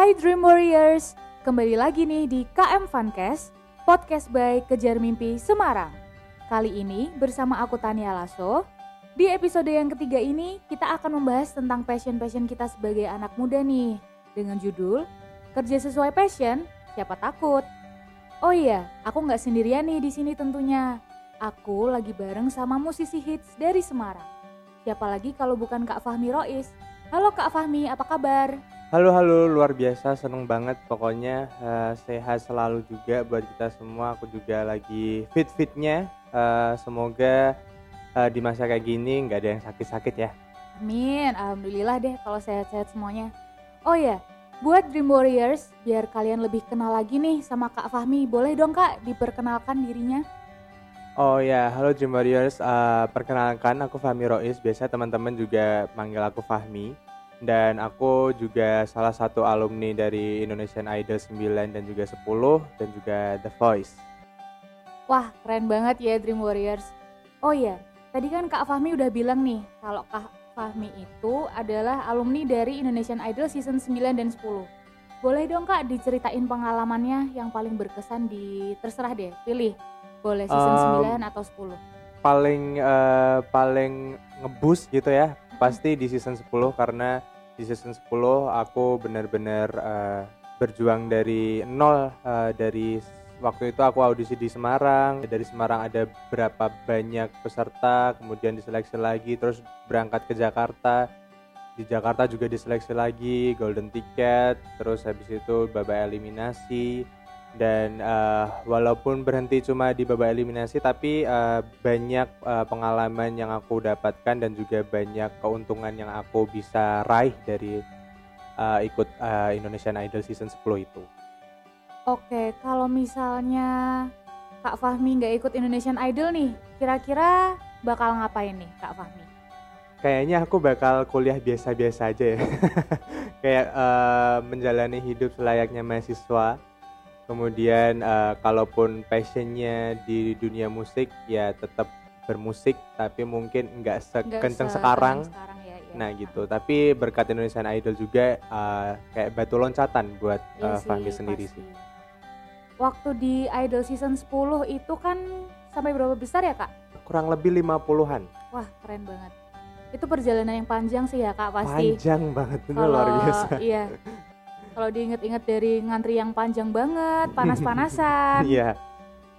Hai Dream Warriors, kembali lagi nih di KM Funcast, podcast by Kejar Mimpi Semarang. Kali ini bersama aku Tania Lasso. Di episode yang ketiga ini kita akan membahas tentang passion-passion kita sebagai anak muda nih. Dengan judul, Kerja Sesuai Passion, Siapa Takut? Oh iya, aku nggak sendirian nih di sini tentunya. Aku lagi bareng sama musisi hits dari Semarang. Siapa lagi kalau bukan Kak Fahmi Rois? Halo Kak Fahmi, apa kabar? Halo halo luar biasa seneng banget pokoknya uh, sehat selalu juga buat kita semua aku juga lagi fit fitnya uh, semoga uh, di masa kayak gini nggak ada yang sakit-sakit ya Amin, alhamdulillah deh kalau sehat-sehat semuanya. Oh ya, buat Dream Warriors, biar kalian lebih kenal lagi nih sama Kak Fahmi, boleh dong Kak diperkenalkan dirinya? Oh ya halo Dream Warriors uh, perkenalkan aku Fahmi Rois biasa teman-teman juga manggil aku Fahmi dan aku juga salah satu alumni dari Indonesian Idol 9 dan juga 10 dan juga The Voice. Wah, keren banget ya Dream Warriors. Oh iya, tadi kan Kak Fahmi udah bilang nih kalau Kak Fahmi itu adalah alumni dari Indonesian Idol season 9 dan 10. Boleh dong Kak diceritain pengalamannya yang paling berkesan di terserah deh, pilih. Boleh season Um, 9 atau 10. Paling eh, paling ngebus gitu ya pasti di season 10 karena di season 10 aku benar-benar eh, berjuang dari nol eh, dari waktu itu aku audisi di Semarang. Dari Semarang ada berapa banyak peserta kemudian diseleksi lagi terus berangkat ke Jakarta. Di Jakarta juga diseleksi lagi golden ticket terus habis itu babak eliminasi dan eh, walaupun berhenti cuma di babak eliminasi tapi eh, banyak eh, pengalaman yang aku dapatkan dan juga banyak keuntungan yang aku bisa raih dari eh, ikut eh, Indonesian Idol season 10 itu. Oke, kalau misalnya Kak Fahmi nggak ikut Indonesian Idol nih, kira-kira bakal ngapain nih Kak Fahmi? Kayaknya aku bakal kuliah biasa-biasa aja ya. Kayak eh, menjalani hidup selayaknya mahasiswa. Kemudian eh, kalaupun passionnya di dunia musik ya tetap bermusik tapi mungkin nggak sekenceng sekarang. sekarang ya, ya. Nah gitu, tapi berkat Indonesian Idol juga uh, kayak batu loncatan buat Iya uh, sih, Fahmi sendiri pasti. sih. Waktu di Idol season 10 itu kan sampai berapa besar ya Kak? Kurang lebih 50-an. Wah keren banget. Itu perjalanan yang panjang sih ya Kak pasti. Panjang banget itu luar biasa. iya. Kalau diinget-inget dari ngantri yang panjang banget, panas-panasan. Iya.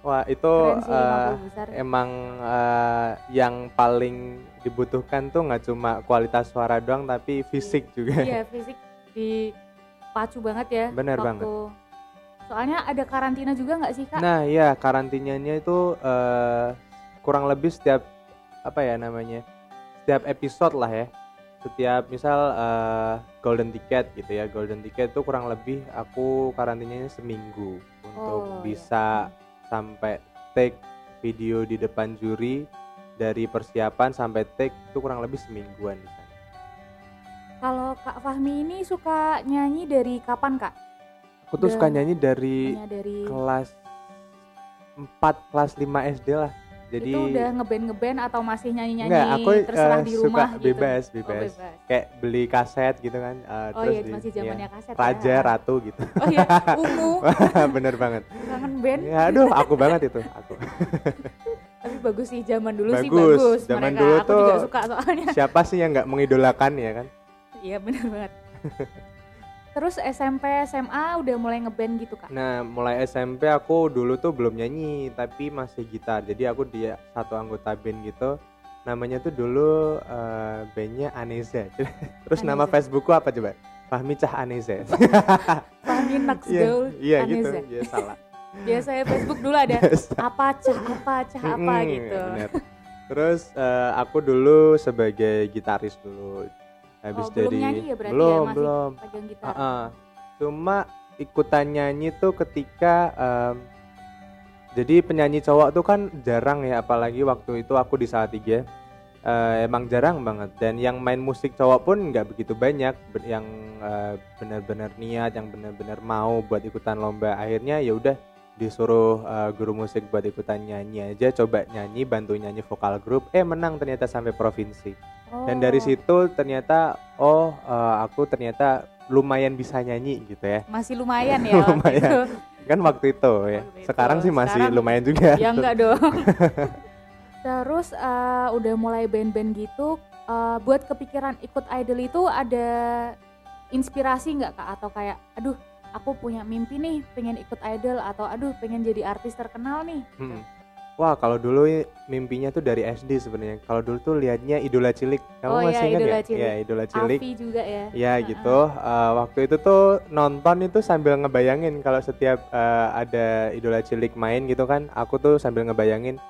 Wah, itu sih uh, 50 besar. emang uh, yang paling dibutuhkan tuh nggak cuma kualitas suara doang tapi fisik juga. Iya, fisik dipacu banget ya. Bener waktu- banget. Soalnya ada karantina juga nggak sih Kak? Nah, iya karantinanya itu uh, kurang lebih setiap apa ya namanya? Setiap episode lah ya. Setiap misal uh, golden ticket gitu ya. Golden ticket itu kurang lebih aku karantinanya seminggu untuk Oh, iya. bisa sampai take video di depan juri dari persiapan sampai take itu kurang lebih semingguan di sana. Kalau Kak Fahmi ini suka nyanyi dari kapan Kak? Aku tuh Udah suka nyanyi dari Nyanyi dari kelas 4 kelas 5 SD lah. Jadi itu udah ngeband ngeband atau masih nyanyi nyanyi Enggak, aku terserah eh, di suka rumah gitu? bebas, Oh, bebas. bebas. Kayak beli kaset gitu kan. eh, Oh terus iya di- masih iya, zamannya kaset Raja, ya. Ratu gitu. Oh iya, ungu, Bener banget. kangen band. Ya aduh, aku banget itu. Aku. Tapi bagus sih zaman dulu sih Bagus. bagus. Zaman mereka. dulu aku juga tuh- suka soalnya. Siapa sih yang nggak mengidolakan ya kan? Iya benar banget. Terus SMP, SMA udah mulai ngeband gitu kak? Nah, mulai SMP aku dulu tuh belum nyanyi, tapi masih gitar. Jadi aku dia satu anggota band gitu. Namanya tuh dulu eh, bandnya Aneza. Terus nama. Facebookku apa coba? Fahmi Cah Aneza. Fahmi Next Iya, Gaul iya gitu. Iya salah. Biasanya Facebook dulu ada Biasa. apa cah apa cah apa gitu. bener. Terus eh, aku dulu sebagai gitaris dulu. Habis Oh, belum dari nyanyi ya berarti ya, belum masih belum. Pegang gitar. Ah-ah. Cuma ikutan nyanyi tuh ketika em, jadi penyanyi cowok tuh kan jarang ya apalagi waktu itu aku di Salatiga eh, emang jarang banget. Dan yang main musik cowok pun nggak begitu banyak. Yang eh, benar-benar niat yang benar-benar mau buat ikutan lomba akhirnya ya udah disuruh eh, guru musik buat ikutan nyanyi aja. Coba nyanyi bantu nyanyi vokal grup. Eh menang ternyata sampai provinsi dan dari Oh, situ ternyata oh eh, aku ternyata lumayan bisa nyanyi gitu ya Masih lumayan ya. waktu Lumayan. itu. kan waktu itu ya Waktu itu. sekarang sih masih Sekarang lumayan juga ya enggak dong. Terus eh, udah mulai band-band gitu, eh, buat kepikiran ikut idol itu ada inspirasi nggak kak atau kayak, aduh aku punya mimpi nih pengen ikut idol atau aduh pengen jadi artis terkenal nih. Mm. Wah, kalau dulu mimpinya tuh dari SD sebenarnya. Kalau dulu tuh liatnya idola cilik. Kamu Oh, masih iya, ingat ya? Cilik. Ya, idola cilik. Alfi juga ya. Ya gitu. Eh, waktu itu tuh nonton itu sambil ngebayangin kalau setiap eh, ada idola cilik main gitu kan, aku tuh sambil ngebayangin,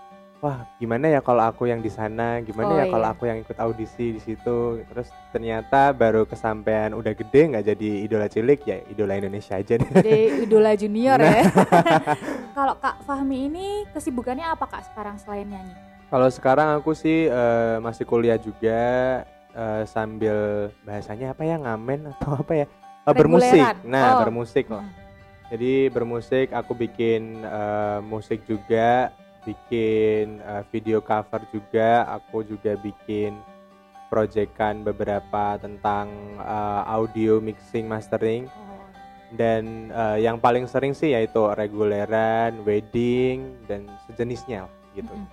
wah gimana ya kalau aku yang di sana, gimana Oh, ya kalau iya. aku yang ikut audisi di situ. Terus ternyata baru kesampaian udah gede nggak jadi idola cilik ya idola Indonesia aja deh. Jadi idola junior Nah. ya. Kalau Kak Fahmi ini kesibukannya apa Kak sekarang selain nyanyi? Kalau sekarang aku sih eh, masih kuliah juga eh, sambil bahasanya apa ya ngamen atau apa ya Eh, bermusik. Nah Oh. bermusik lah. Hmm. Jadi bermusik aku bikin eh, musik juga, bikin eh, video cover juga, aku juga bikin proyekan beberapa tentang eh, audio mixing mastering Oh. dan eh, yang paling sering sih yaitu reguleran, wedding dan sejenisnya lah gitu. Mm-mm.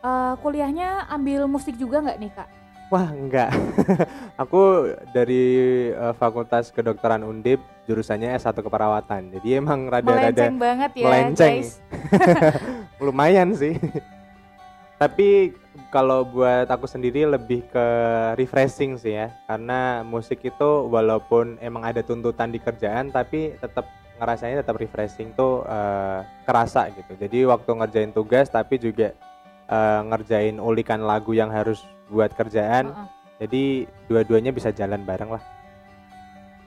Eh, kuliahnya ambil musik juga nggak nih Kak? Wah enggak, aku dari eh, Fakultas Kedokteran Undip jurusannya S1 Keperawatan. Jadi emang rada-rada Melenceng banget ya melenceng. guys. lumayan sih. Tapi kalau buat aku sendiri lebih ke refreshing sih ya, karena musik itu walaupun emang ada tuntutan di kerjaan, tapi tetap ngerasanya tetap refreshing tuh eh, kerasa gitu. Jadi waktu ngerjain tugas, tapi juga eh, ngerjain ulikan lagu yang harus buat kerjaan. Heeh. Jadi dua-duanya bisa jalan bareng lah.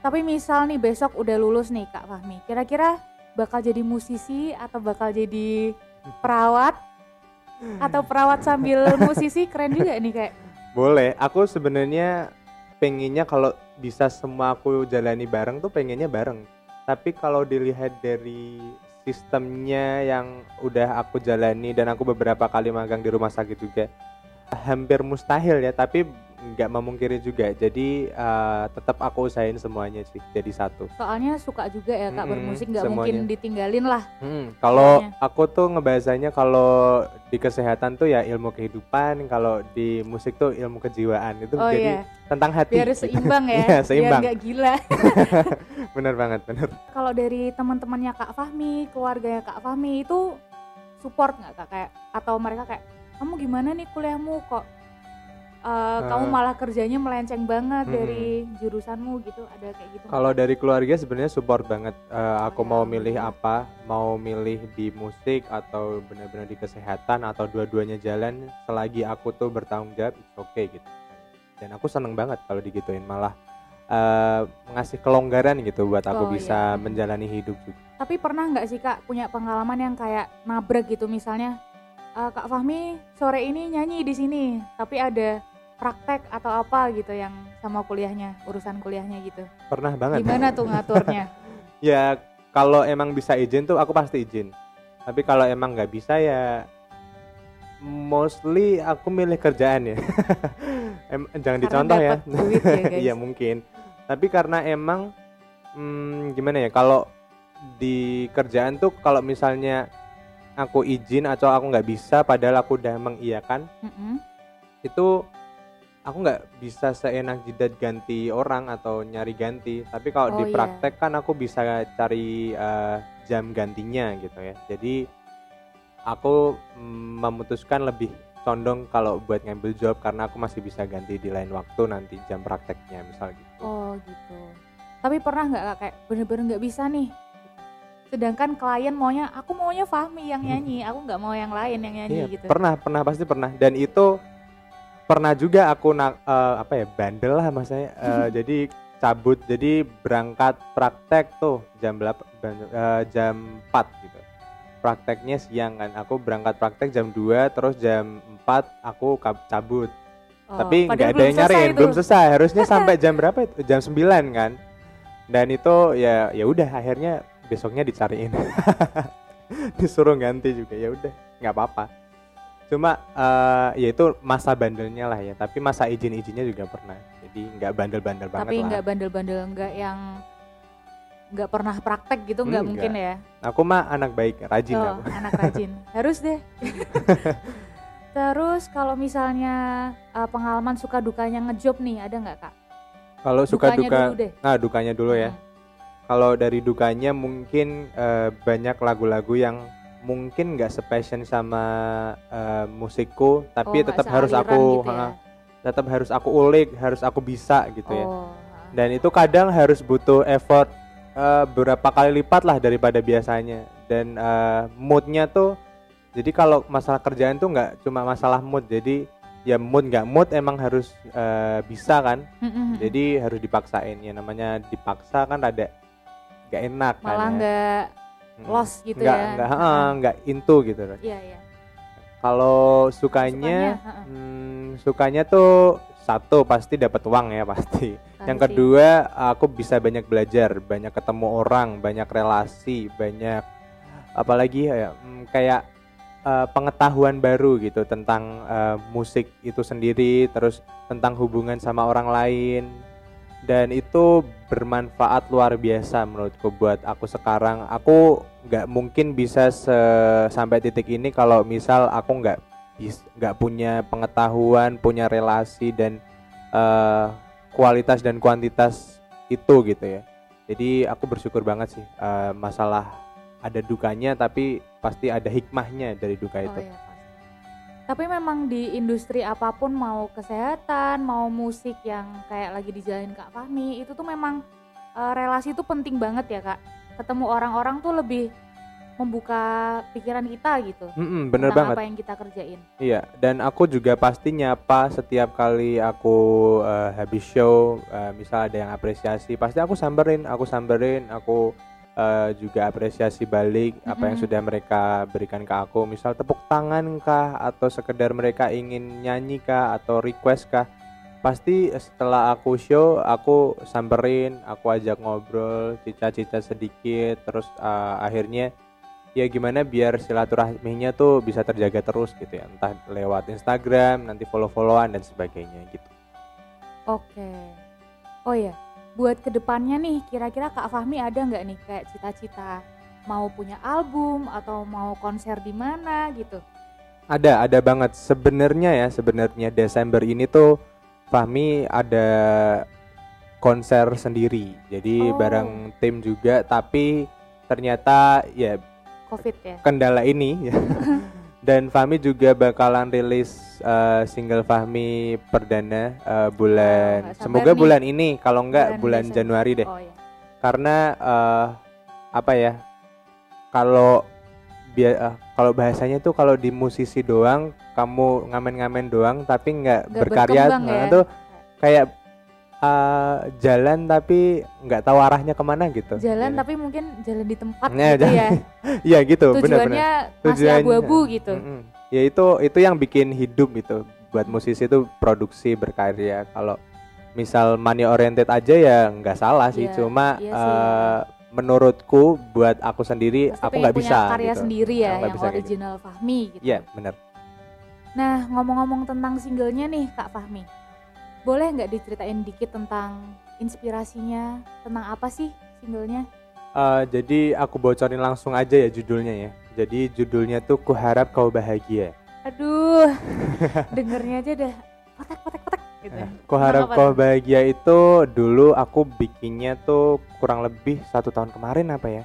Tapi misal nih besok udah lulus nih Kak Fahmi, kira-kira bakal jadi musisi atau bakal jadi perawat atau perawat sambil musisi keren juga nih kayak. Boleh, aku sebenarnya pengennya kalau bisa semua aku jalani bareng tuh pengennya bareng. Tapi kalau dilihat dari sistemnya yang udah aku jalani dan aku beberapa kali magang di rumah sakit juga hampir mustahil ya, tapi nggak memungkiri juga. Jadi eh, tetap aku usahain semuanya sih jadi satu. Soalnya suka juga ya Kak Mm-mm, bermusik nggak mungkin ditinggalin lah. Hmm, kalau aku tuh ngebahasanya kalau di kesehatan tuh ya ilmu kehidupan, kalau di musik tuh ilmu kejiwaan itu Oh jadi iya, tentang hati. biar seimbang ya. Iya, seimbang. Biar nggak gila. bener banget, bener. Kalau dari teman-temannya Kak Fahmi, keluarganya Kak Fahmi itu support nggak Kak kayak atau mereka kayak kamu gimana nih kuliahmu kok eh, kamu Eh. malah kerjanya melenceng banget Mm-mm. dari jurusanmu gitu ada kayak gitu? Kalau dari keluarga sebenarnya support banget. Eh, aku Oh, mau milih apa, mau milih di musik atau benar-benar di kesehatan atau dua-duanya jalan, selagi aku tuh bertanggung jawab, it's okay gitu. Dan aku seneng banget kalau digituin, malah eh, ngasih kelonggaran gitu buat aku Oh, bisa iya. menjalani hidup juga. Tapi pernah nggak sih Kak punya pengalaman yang kayak nabrak gitu misalnya eh, Kak Fahmi sore ini nyanyi di sini tapi ada praktek atau apa gitu yang sama kuliahnya urusan kuliahnya gitu Pernah banget. gimana tuh ngaturnya Ya kalau emang bisa izin tuh aku pasti izin. Tapi kalau emang nggak bisa ya mostly aku milih kerjaan ya. Em, jangan Karena dicontoh ya. dapet duit ya. Iya mungkin. Tapi karena emang hmm, gimana ya kalau di kerjaan tuh kalau misalnya aku izin atau aku nggak bisa padahal aku udah mengiyakan Mm-mm. itu aku nggak bisa seenak jidat ganti orang atau nyari ganti. Tapi kalau Oh, di iya. kan aku bisa cari eh, jam gantinya gitu ya. Jadi aku mm, memutuskan lebih condong kalau buat ngambil job karena aku masih bisa ganti di lain waktu nanti jam prakteknya misal gitu. Oh gitu. Tapi pernah nggak Kak, kayak bener-bener nggak bisa nih. Sedangkan klien maunya aku maunya Fahmi yang nyanyi. Aku nggak mau yang lain yang nyanyi Iya, gitu. pernah pernah pasti pernah. Dan itu pernah juga aku nak eh, apa ya bandel lah maksudnya Eh, jadi cabut jadi berangkat praktek tuh jam 8 jam 4 gitu. Prakteknya siang kan aku berangkat praktek jam 2 terus jam 4 aku cabut. Oh, tapi nggak ada yang nyariin belum selesai. Harusnya sampai jam berapa itu? Jam 9 kan. Dan itu ya ya udah akhirnya besoknya dicariin. Disuruh ganti juga ya udah nggak apa-apa cuma eh, ya itu masa bandelnya lah ya tapi masa izin izinnya juga pernah jadi nggak bandel-bandel banget Tapi nggak bandel-bandel, nggak yang nggak pernah praktek gitu, nggak Hmm, mungkin ya. aku mah anak baik rajin Oh, aku anak rajin. Harus deh. Terus kalau misalnya uh, pengalaman suka dukanya ngejob nih, ada nggak kak? kalau suka Dukanya duka dulu deh. nah dukanya dulu ya Hmm. kalau dari dukanya mungkin eh, banyak lagu-lagu yang mungkin nggak sepassion sama eh, musikku tapi Oh, tetap harus aku gitu ya? tetap harus aku ulik harus aku bisa gitu ya. Oh, dan itu kadang harus butuh effort eh, berapa kali lipat lah daripada biasanya. Dan eh, moodnya tuh jadi kalau masalah kerjaan tuh nggak cuma masalah mood jadi ya mood nggak mood emang harus eh, bisa kan. Jadi harus dipaksain ya namanya dipaksa kan ada nggak enak malah kan ya. Nggak Mm. lost gitu nggak ya. nggak Heeh. heeh, nggak into gitu Iya iya. kalau Sukanya, sukanya heeh. hmm, sukanya tuh satu pasti dapat uang ya pasti yang Pasti. kedua aku bisa banyak belajar banyak ketemu orang banyak relasi banyak apalagi ya hmm, kayak eh, pengetahuan baru gitu tentang eh, musik itu sendiri terus tentang hubungan sama orang lain dan itu bermanfaat luar biasa menurutku buat aku sekarang. Aku nggak mungkin bisa se- sampai titik ini kalau misal aku nggak nggak punya pengetahuan punya relasi dan eh, kualitas dan kuantitas itu gitu ya. Jadi aku bersyukur banget sih eh, masalah ada dukanya tapi pasti ada hikmahnya dari duka Oh itu. iya. Tapi memang di industri apa pun mau kesehatan, mau musik yang kayak lagi dijalanin Kak Fahmi, itu tuh memang eh, relasi itu penting banget ya Kak. Ketemu orang-orang tuh lebih membuka pikiran kita gitu. Mm-mm, bener tentang banget apa yang kita kerjain. Iya, dan aku juga pasti nyapa setiap kali aku eh, habis show, eh, misal ada yang apresiasi, pasti aku samberin, aku samberin, aku eh, juga apresiasi balik apa yang sudah mereka berikan ke aku, misal tepuk tangan kah, atau sekedar mereka ingin nyanyi kah, atau request kah, pasti setelah aku show, aku samberin, aku ajak ngobrol, cica-cica sedikit, terus eh, akhirnya ya gimana biar silaturahminya tuh bisa terjaga terus gitu ya. Entah lewat Instagram nanti follow-followan dan sebagainya gitu. Oke. Oh ya, buat ke depannya nih, kira-kira Kak Fahmi ada nggak nih kayak cita-cita mau punya album atau mau konser di mana gitu? ada ada banget sebenarnya ya sebenarnya Desember ini tuh Fahmi ada konser sendiri jadi Oh. bareng tim juga tapi ternyata ya Covid ya? kendala ini ya. dan Fahmi juga bakalan rilis eh, single Fahmi perdana eh, bulan sabar semoga nih. bulan ini kalau enggak Bulan bulan Desember. Januari deh Oh ya. karena eh, apa ya kalau eh, kalau bahasanya tuh kalau di musisi doang kamu ngamen-ngamen doang tapi nggak Nggak berkarya nah, ya? itu kayak eh, jalan tapi nggak tahu arahnya ke mana gitu Jalan Gitu. tapi mungkin jalan di tempat Nah, gitu ya. iya gitu Tujuannya masih Tujuannya. abu-abu gitu. Mm-mm. ya itu itu yang bikin hidup gitu buat musisi itu produksi berkarya kalau misal money oriented aja ya nggak salah sih Iya, cuma iya sih. eh, menurutku buat aku sendiri Pasti aku nggak bisa karya gitu. sendiri ya nggak yang bisa gitu. original Fahmi gitu. Iya bener Nah, ngomong-ngomong tentang singlenya nih Kak Fahmi. Boleh nggak diceritain dikit tentang inspirasinya, tentang apa sih singlenya? Eh, jadi aku bocorin langsung aja ya judulnya ya. Jadi judulnya tuh kuharap kau bahagia. Aduh, dengernya aja dah kotek kotek kotek gitu. Nah, kuharap kau bahagia itu dulu aku bikinnya tuh kurang lebih satu tahun kemarin apa ya.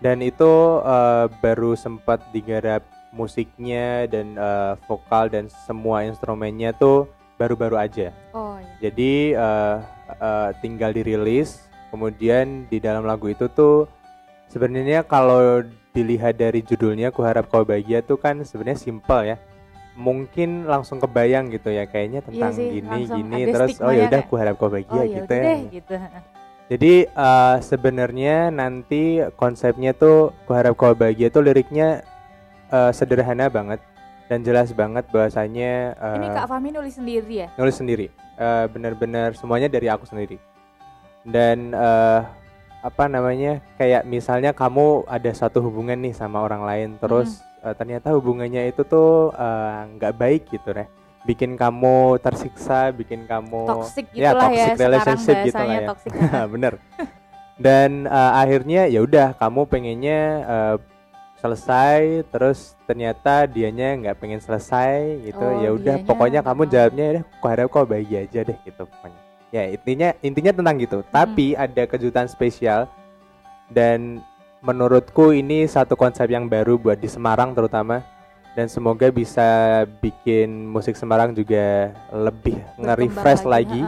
Dan itu eh, baru sempat digarap musiknya dan eh, vokal dan semua instrumennya tuh baru-baru aja Oh iya. jadi eh, eh, tinggal dirilis kemudian di dalam lagu itu tuh sebenarnya kalau dilihat dari judulnya kuharap kau bahagia tuh kan sebenarnya simple ya mungkin langsung kebayang gitu ya kayaknya tentang sih, gini gini terus oh ya udah kuharap kau bahagia Oh gitu ya deh gitu. jadi eh, sebenarnya nanti konsepnya tuh kuharap kau bahagia tuh liriknya eh, sederhana banget dan jelas banget bahwasanya eh, Ini Kak Fahmi nulis sendiri ya? nulis sendiri. Eh, benar-benar semuanya dari aku sendiri. Dan eh, apa namanya kayak misalnya kamu ada satu hubungan nih sama orang lain terus eh, ternyata hubungannya itu tuh eh, nggak baik gitu deh bikin kamu tersiksa, bikin kamu toxic ya gitulah ya, toxic sekarang relationship gitu lah bahasanya ya. toxic bener. Dan eh, akhirnya ya udah kamu pengennya eh, selesai terus ternyata dianya nggak pengen selesai gitu. Oh, ya udah pokoknya kamu oh. jawabnya ya aku harap kau bahagia aja deh gitu pokoknya. Ya intinya intinya tentang gitu. Tapi ada kejutan spesial dan menurutku ini satu konsep yang baru buat di Semarang terutama dan semoga bisa bikin musik Semarang juga lebih nge-refresh lagi,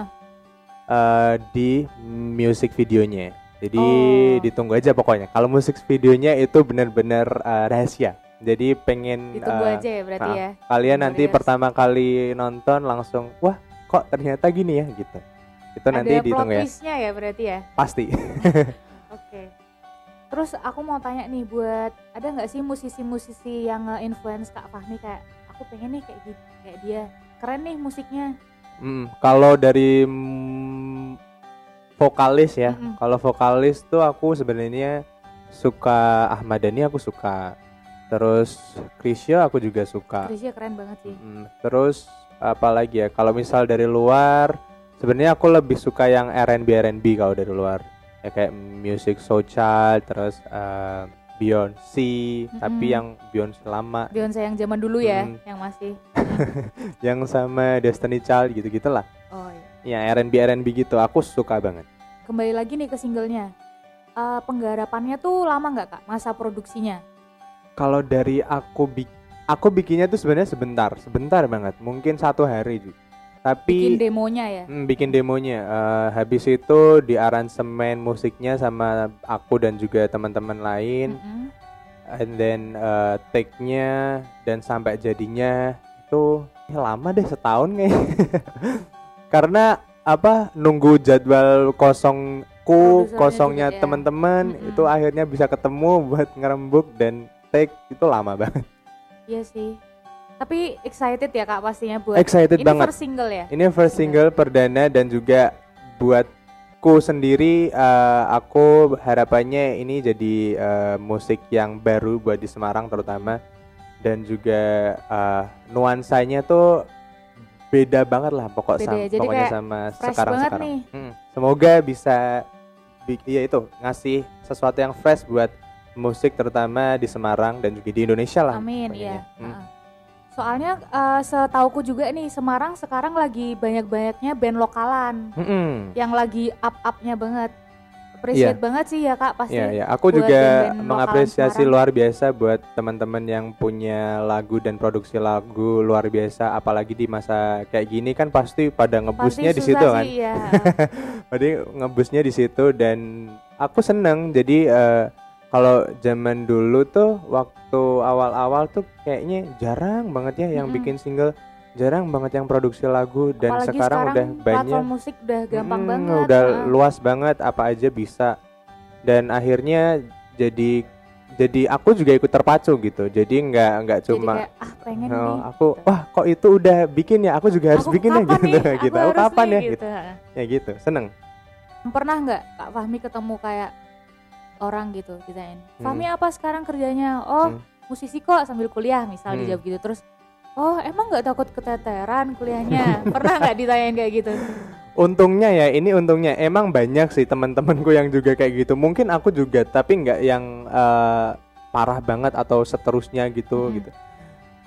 eh, di music videonya. Jadi Oh. ditunggu aja pokoknya. Kalau musik videonya itu benar-benar eh, rahasia. Jadi pengen ditunggu eh, aja ya berarti ah. ya kalian nanti Warriors. pertama kali nonton langsung wah kok ternyata gini ya gitu. Itu nanti ada plot ditunggu ya. twistnya ya berarti ya Pasti. oke terus aku mau tanya nih buat ada nggak sih musisi-musisi yang nge-influence Kak Fahmi kayak aku pengen nih kayak gitu kayak dia keren nih musiknya Mm, kalau dari vokalis ya, Mm-mm. kalau vokalis tuh aku sebenarnya suka Ahmad Dhani aku suka. Terus Krisya aku juga suka. Krisya keren banget sih Mm, terus apa lagi ya? Kalau misal dari luar, sebenarnya aku lebih suka yang R&B R&B kalau dari luar. Ya kayak Music So Child, terus eh, Beyonce, tapi Mm-mm. yang Beyonce lama, Beyonce yang zaman dulu ya Mm. yang masih yang sama Destiny Child gitu-gitulah. oh iya Ya R&B R&B gitu, aku suka banget. kembali lagi nih ke singlenya Eh, penggarapannya tuh lama nggak kak masa produksinya Kalau dari aku bik aku bikinnya tuh sebenarnya sebentar, sebentar banget, mungkin satu hari juga. Tapi bikin demonya ya Hmm, bikin demonya. Eh, habis itu di aransemen musiknya sama aku dan juga teman-teman lain. Mm-mm. And then eh, take-nya dan sampai jadinya itu ya lama deh setahun kayaknya. Karena apa nunggu jadwal kosongku, Produsernya kosongnya juga ya. teman-teman Mm-mm. itu akhirnya bisa ketemu buat ngerembuk dan take itu lama banget. iya sih tapi excited ya kak pastinya buat Excited ini banget. first single ya Ini first single perdana dan juga buatku sendiri eh, aku harapannya ini jadi eh, musik yang baru buat di Semarang terutama dan juga eh, nuansanya tuh beda banget lah pokok Beda ya, jadi pokoknya sama sekarang sekarang. nih. Semoga bisa bi- ya itu ngasih sesuatu yang fresh buat musik terutama di Semarang dan juga di Indonesia lah. Amin ya. Hmm. Soalnya eh, setauku juga nih Semarang sekarang lagi banyak-banyaknya band lokalan Mm-mm. yang lagi up-upnya banget. Appreciate banget sih ya kak pasti. Iya, ya. Aku buat juga mengapresiasi luar biasa buat teman-teman yang punya lagu dan produksi lagu luar biasa, apalagi di masa kayak gini kan pasti pada ngebusnya di situ kan. sih, ya. Jadi ngebusnya di situ dan aku seneng. Jadi eh, kalau zaman dulu tuh waktu awal-awal tuh kayaknya jarang banget ya yang Mm-mm. bikin single, jarang banget yang produksi lagu dan Apalagi sekarang, udah banyak musik udah gampang Mm, banget. Udah heeh. luas banget apa aja bisa. Dan akhirnya jadi jadi aku juga ikut terpacu gitu. Jadi nggak nggak Jadi cuma kayak, ah pengen oh, nih. aku wah kok itu udah bikin ya aku juga harus Aku bikin ya gitu nih? gitu. Aku Aku kapan nih, ya gitu. gitu. Ya gitu. Seneng. Pernah nggak Kak Fahmi ketemu kayak orang gitu ditanyain, Hmm. Fahmi apa sekarang kerjanya? Oh Hmm. musisi kok sambil kuliah misal Hmm. dijawab gitu terus. Oh emang nggak takut keteteran kuliahnya? Pernah nggak ditanyain kayak gitu? Untungnya ya ini untungnya emang banyak sih teman-temanku yang juga kayak gitu. Mungkin aku juga tapi nggak yang eh, parah banget atau seterusnya gitu Mm-mm. gitu.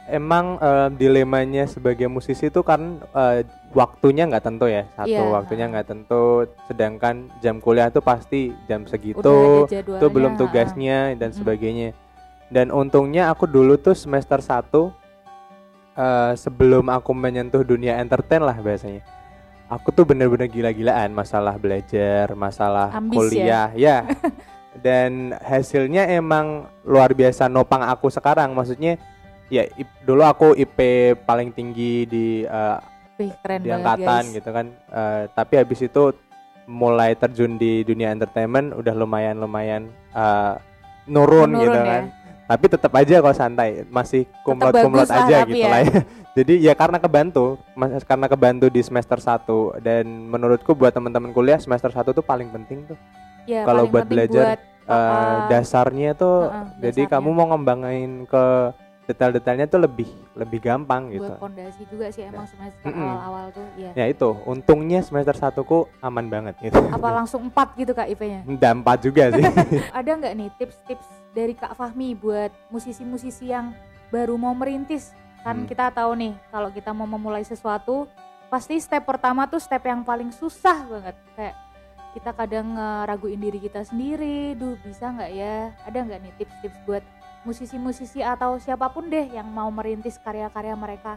Emang eh, dilemanya sebagai musisi itu kan eh, waktunya nggak tentu ya. Satu Iya, waktunya nggak tentu. Sedangkan jam kuliah tuh pasti jam segitu. Itu belum tugasnya dan Mm-mm. sebagainya. Dan untungnya aku dulu tuh semester 1 eh, sebelum aku menyentuh dunia entertain lah bahasanya. Aku tuh bener-bener gila-gilaan masalah belajar, masalah Ambis kuliah, ya. Dan hasilnya emang luar biasa nopang aku sekarang. Maksudnya ya ip- dulu aku IP paling tinggi di Wih, keren di angkatan guys. gitu kan. Eh, tapi habis itu mulai terjun di dunia entertainment udah lumayan-lumayan eh, nurun, Menurun gitu ya. kan. Tapi tetap aja kalau santai masih kumlot-kumlot bagus lah aja gitu ya. lah ya. Jadi ya karena kebantu, mas- karena kebantu di semester 1 dan menurutku buat teman-teman kuliah semester 1 tuh paling penting tuh. Ya, kalau buat belajar, buat, Eh, uh, dasarnya tuh Heeh, jadi dasarnya. kamu mau ngembangin ke detail-detailnya tuh lebih lebih gampang gitu buat pondasi juga sih emang semester Mm-mm. awal-awal tuh ya ya itu untungnya semester satuku aman banget gitu apa langsung empat gitu kak IP-nya empat juga sih ada nggak nih tips-tips dari kak Fahmi buat musisi-musisi yang baru mau merintis kan Hmm. kita tahu nih kalau kita mau memulai sesuatu pasti step pertama tuh step yang paling susah banget kayak kita kadang ngeraguin diri kita sendiri duh bisa nggak ya ada nggak nih tips-tips buat musisi-musisi atau siapa pun deh yang mau merintis karya-karya mereka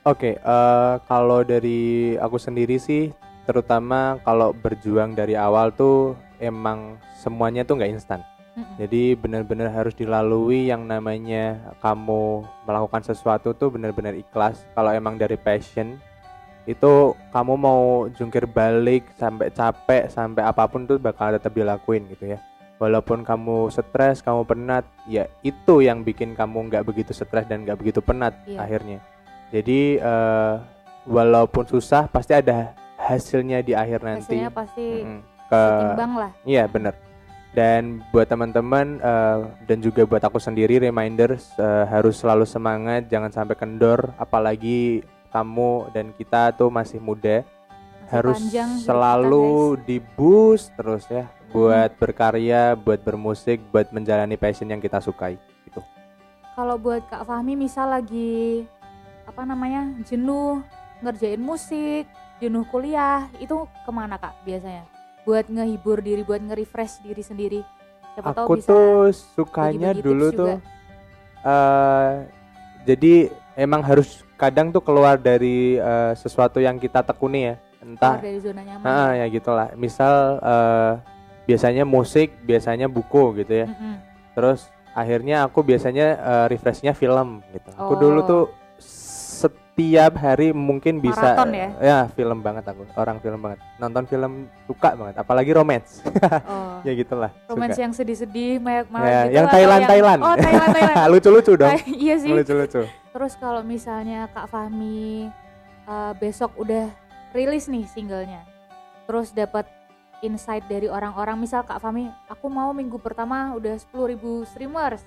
Oke, eh, kalau dari aku sendiri sih, terutama kalau berjuang dari awal tuh emang semuanya tuh nggak instan. Mm-mm. Jadi benar-benar harus dilalui yang namanya kamu melakukan sesuatu tuh benar-benar ikhlas. Kalau emang dari passion, itu kamu mau jungkir balik sampai capek sampai apa pun tuh bakal tetap dilakuin gitu ya. Walaupun kamu stres, kamu penat, ya itu yang bikin kamu nggak begitu stres dan nggak begitu penat Iya. akhirnya. Jadi eh, walaupun susah pasti ada hasilnya di akhir nanti. hasilnya pasti Mm-mm. Ke setimbang lah Iya bener Dan buat teman-teman eh, dan juga buat aku sendiri reminders eh, harus selalu semangat, jangan sampai kendor. Apalagi kamu dan kita tuh masih muda, Masih harus panjang selalu di boost terus ya, buat berkarya, buat bermusik, buat menjalani passion yang kita sukai. Gitu. kalau buat Kak Fahmi misal lagi apa namanya jenuh ngerjain musik jenuh kuliah itu ke mana Kak biasanya buat ngehibur diri buat nge-refresh diri sendiri siapa tahu Aku bisa tuh sukanya bagi-bagi dulu tips tuh eh jadi emang harus kadang tuh keluar dari eh, sesuatu yang kita tekuni ya entah keluar dari zona nyaman Ah ya gitulah. Misal eh, biasanya musik, biasanya buku gitu ya. Mm-mm. Terus akhirnya aku biasanya eh, refreshnya film gitu. Aku dulu Oh. tuh setiap hari mungkin bisa Maraton ya? film banget aku. Orang film banget. Nonton film suka banget, apalagi romance. oh ya gitulah. romance suka. yang sedih-sedih mayak Ya, mayak gitu yang Thailand, Thailand. oh Thailand Thailand Lucu-lucu dong. iya sih Lucu-lucu. terus kalau misalnya Kak Fahmi eh, besok udah rilis nih singlenya terus dapat insight dari orang-orang misal Kak Fahmi aku mau minggu pertama udah 10.000 streamers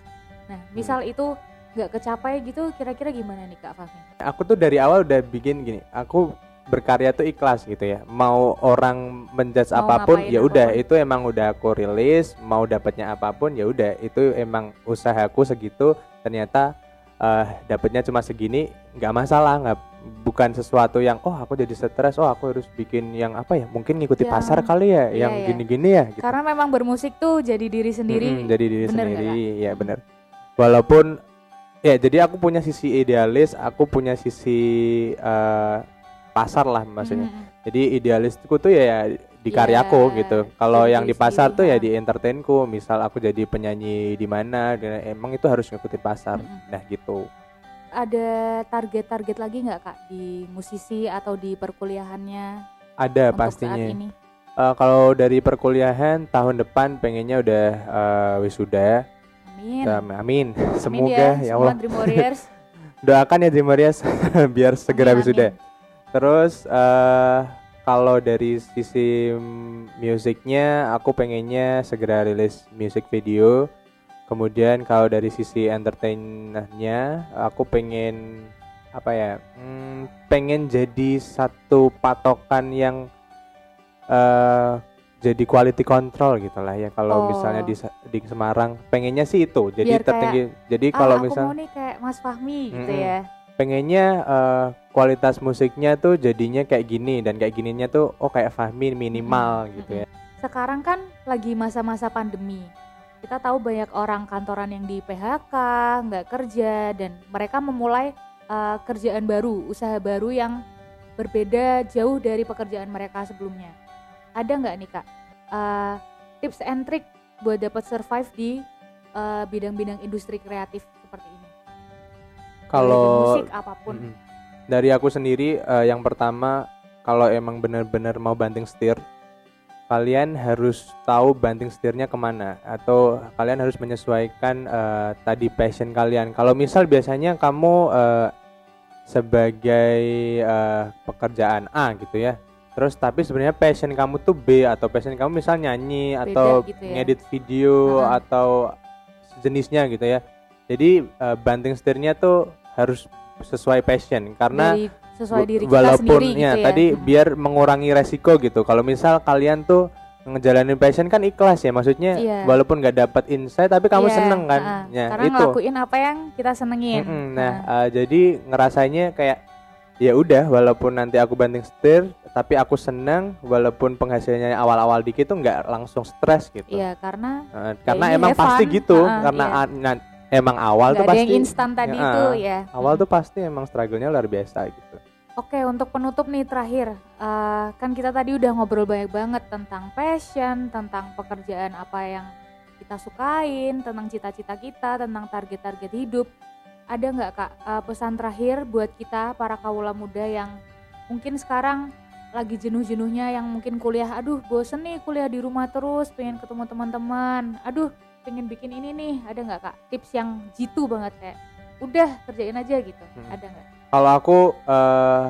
nah misal itu nggak kecapai gitu kira-kira gimana nih Kak Fahmi? Aku tuh dari awal udah bikin gini aku berkarya tuh ikhlas gitu ya. Mau orang menjudge Mau apa pun ya udah. itu emang udah aku rilis mau dapatnya apa pun ya udah. Itu emang usahaku segitu. Ternyata eh dapatnya cuma segini nggak masalah nggak bukan sesuatu yang oh aku jadi stres oh aku harus bikin yang apa ya mungkin ngikuti Yang- pasar kali ya iya, yang iya. gini-gini ya gitu. karena memang bermusik tuh jadi diri sendiri. Mm-mm, jadi diri bener sendiri. Ya bener. Walaupun ya jadi aku punya sisi idealis aku punya sisi eh, pasar lah maksudnya. Mm-mm. jadi idealisku tuh ya di Iya, karyaku gitu. Kalau yang di pasar tuh ya ha. di entertainku. Misal aku jadi penyanyi di mana emang itu harus ngikutin pasar. Mm-mm. nah gitu. Ada target-target lagi nggak Kak di musisi atau di perkuliahannya? Ada untuk saat pastinya. ini. Eh, kalau dari perkuliahan tahun depan pengennya udah eh, wisuda amin Um, amin Amin semoga ya, semua Allah Dream Warriors doakan ya Dream Warriors biar segera Amin, wisuda amin. Terus eh kalau dari sisi musiknya aku pengennya segera rilis music video. Kemudian kalau dari sisi entertainernya aku pengen apa ya? hmm, pengen jadi satu patokan yang eh jadi quality control gitu lah ya kalau Oh. misalnya di di Semarang pengennya sih itu jadi Biar kayak, tertinggi jadi ah, kalau aku misal mau nih kayak Mas Fahmi gitu Mm-mm. ya pengennya eh, kualitas musiknya tuh jadinya kayak gini dan kayak gininya tuh oh kayak Fahmi minimal Mm-mm, gitu ya. sekarang kan lagi masa-masa pandemi kita tahu banyak orang kantoran yang di PHK nggak kerja dan mereka memulai eh, kerjaan baru usaha baru yang berbeda jauh dari pekerjaan mereka sebelumnya ada nggak nih kak eh, tips and trick buat dapat survive di eh, bidang-bidang industri kreatif seperti ini Kalau musik apa pun Mm-mm. dari aku sendiri eh, yang pertama kalau emang benar-benar mau banting setir kalian harus tahu banting setirnya ke mana atau kalian harus menyesuaikan eh, tadi passion kalian. Kalau misal biasanya kamu eh, sebagai eh, pekerjaan A gitu ya. Terus tapi sebenarnya passion kamu tuh B atau passion kamu misal nyanyi Beda atau gitu ya. ngedit video Heeh. atau sejenisnya gitu ya. Jadi uh, banting setirnya tuh harus sesuai passion karena Dari sesuai diri kita walaupun sendiri ya, gitu ya. tadi biar mengurangi resiko gitu. Kalau misal kalian tuh ngejalanin passion kan ikhlas ya maksudnya Iya. walaupun nggak dapat insight tapi kamu Iya, seneng kan ha-ha. ya Karena itu ngelakuin apa yang kita senengin. Mm-mm. nah uh, jadi ngerasanya kayak ya udah walaupun nanti aku banting setir tapi aku seneng walaupun penghasilannya awal-awal dikit tuh nggak langsung stres gitu Iya, karena Uh, karena ini emang pasti fun. gitu Ha-ha, karena iya. a- na- emang awal tuh nggak ada pasti yang instan tadi Ya, itu ya. awal tuh pasti emang struggle-nya luar biasa gitu Oke, untuk penutup nih terakhir, eh, kan kita tadi udah ngobrol banyak banget tentang passion, tentang pekerjaan apa yang kita sukain, tentang cita-cita kita, tentang target-target hidup. Ada nggak kak eh, pesan terakhir buat kita para kawula muda yang mungkin sekarang lagi jenuh-jenuhnya yang mungkin kuliah, aduh bosen nih kuliah di rumah terus, pengen ketemu teman-teman, aduh pengen bikin ini nih, ada nggak kak tips yang jitu banget kayak, udah kerjain aja gitu, Hmm. ada nggak? kalau aku eh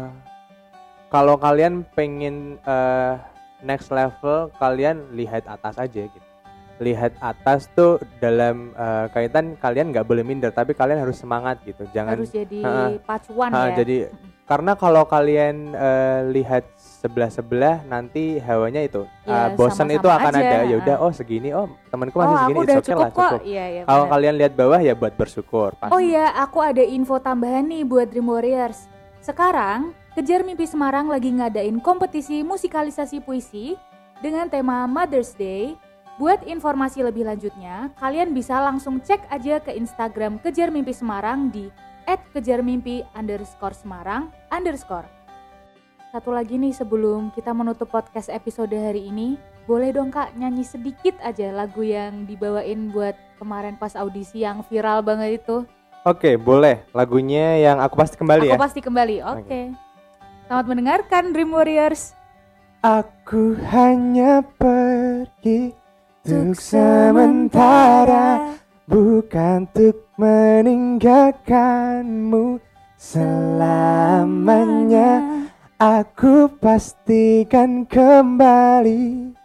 kalau kalian pengen eh, next level kalian lihat atas aja gitu lihat atas tuh dalam eh, kaitan kalian nggak boleh minder tapi kalian harus semangat gitu jangan harus jadi Ha-ha. pacuan Ha, ya. jadi karena kalau kalian eh, lihat sebelah sebelah nanti hawanya itu Ya, bosen sama-sama itu akan aja, ada ya udah oh segini oh temanku oh, masih aku segini it's okay cukup lah cukup Iya, iya. kalau kalian lihat bawah ya buat bersyukur pasti Oh iya, aku ada info tambahan nih buat Dream Warriors. Sekarang, Kejar Mimpi Semarang lagi ngadain kompetisi musikalisasi puisi dengan tema Mother's Day. Buat informasi lebih lanjutnya, kalian bisa langsung cek aja ke Instagram Kejar Mimpi Semarang di @kejarmimpi underscore Semarang underscore. Satu lagi nih sebelum kita menutup podcast episode hari ini, boleh dong kak nyanyi sedikit aja lagu yang dibawain buat kemarin pas audisi yang viral banget itu. Oke, boleh. Lagunya yang aku pasti kembali Aku ya. pasti kembali. Oke. Selamat mendengarkan Dream Warriors. Aku hanya pergi untuk sementara, bukan untuk meninggalkanmu selamanya. Aku pastikan kembali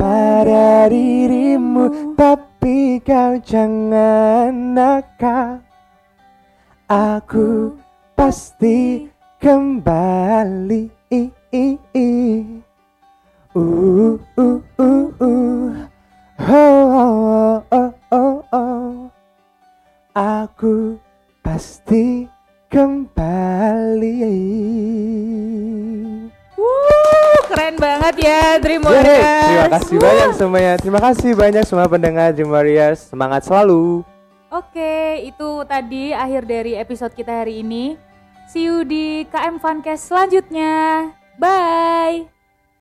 pada dirimu, tapi kau jangan nakal. Aku pasti kembali. Uh, uh, uh, uh. Oh, oh, oh, oh, oh. Aku pasti kembali. Wuh, keren banget ya Dream Yeay, Warriors. terima kasih Wuh. banyak semuanya. Terima kasih banyak semua pendengar Dream Warriors. Semangat selalu. Oke, itu tadi akhir dari episode kita hari ini. See you di KM Funcast selanjutnya. Bye.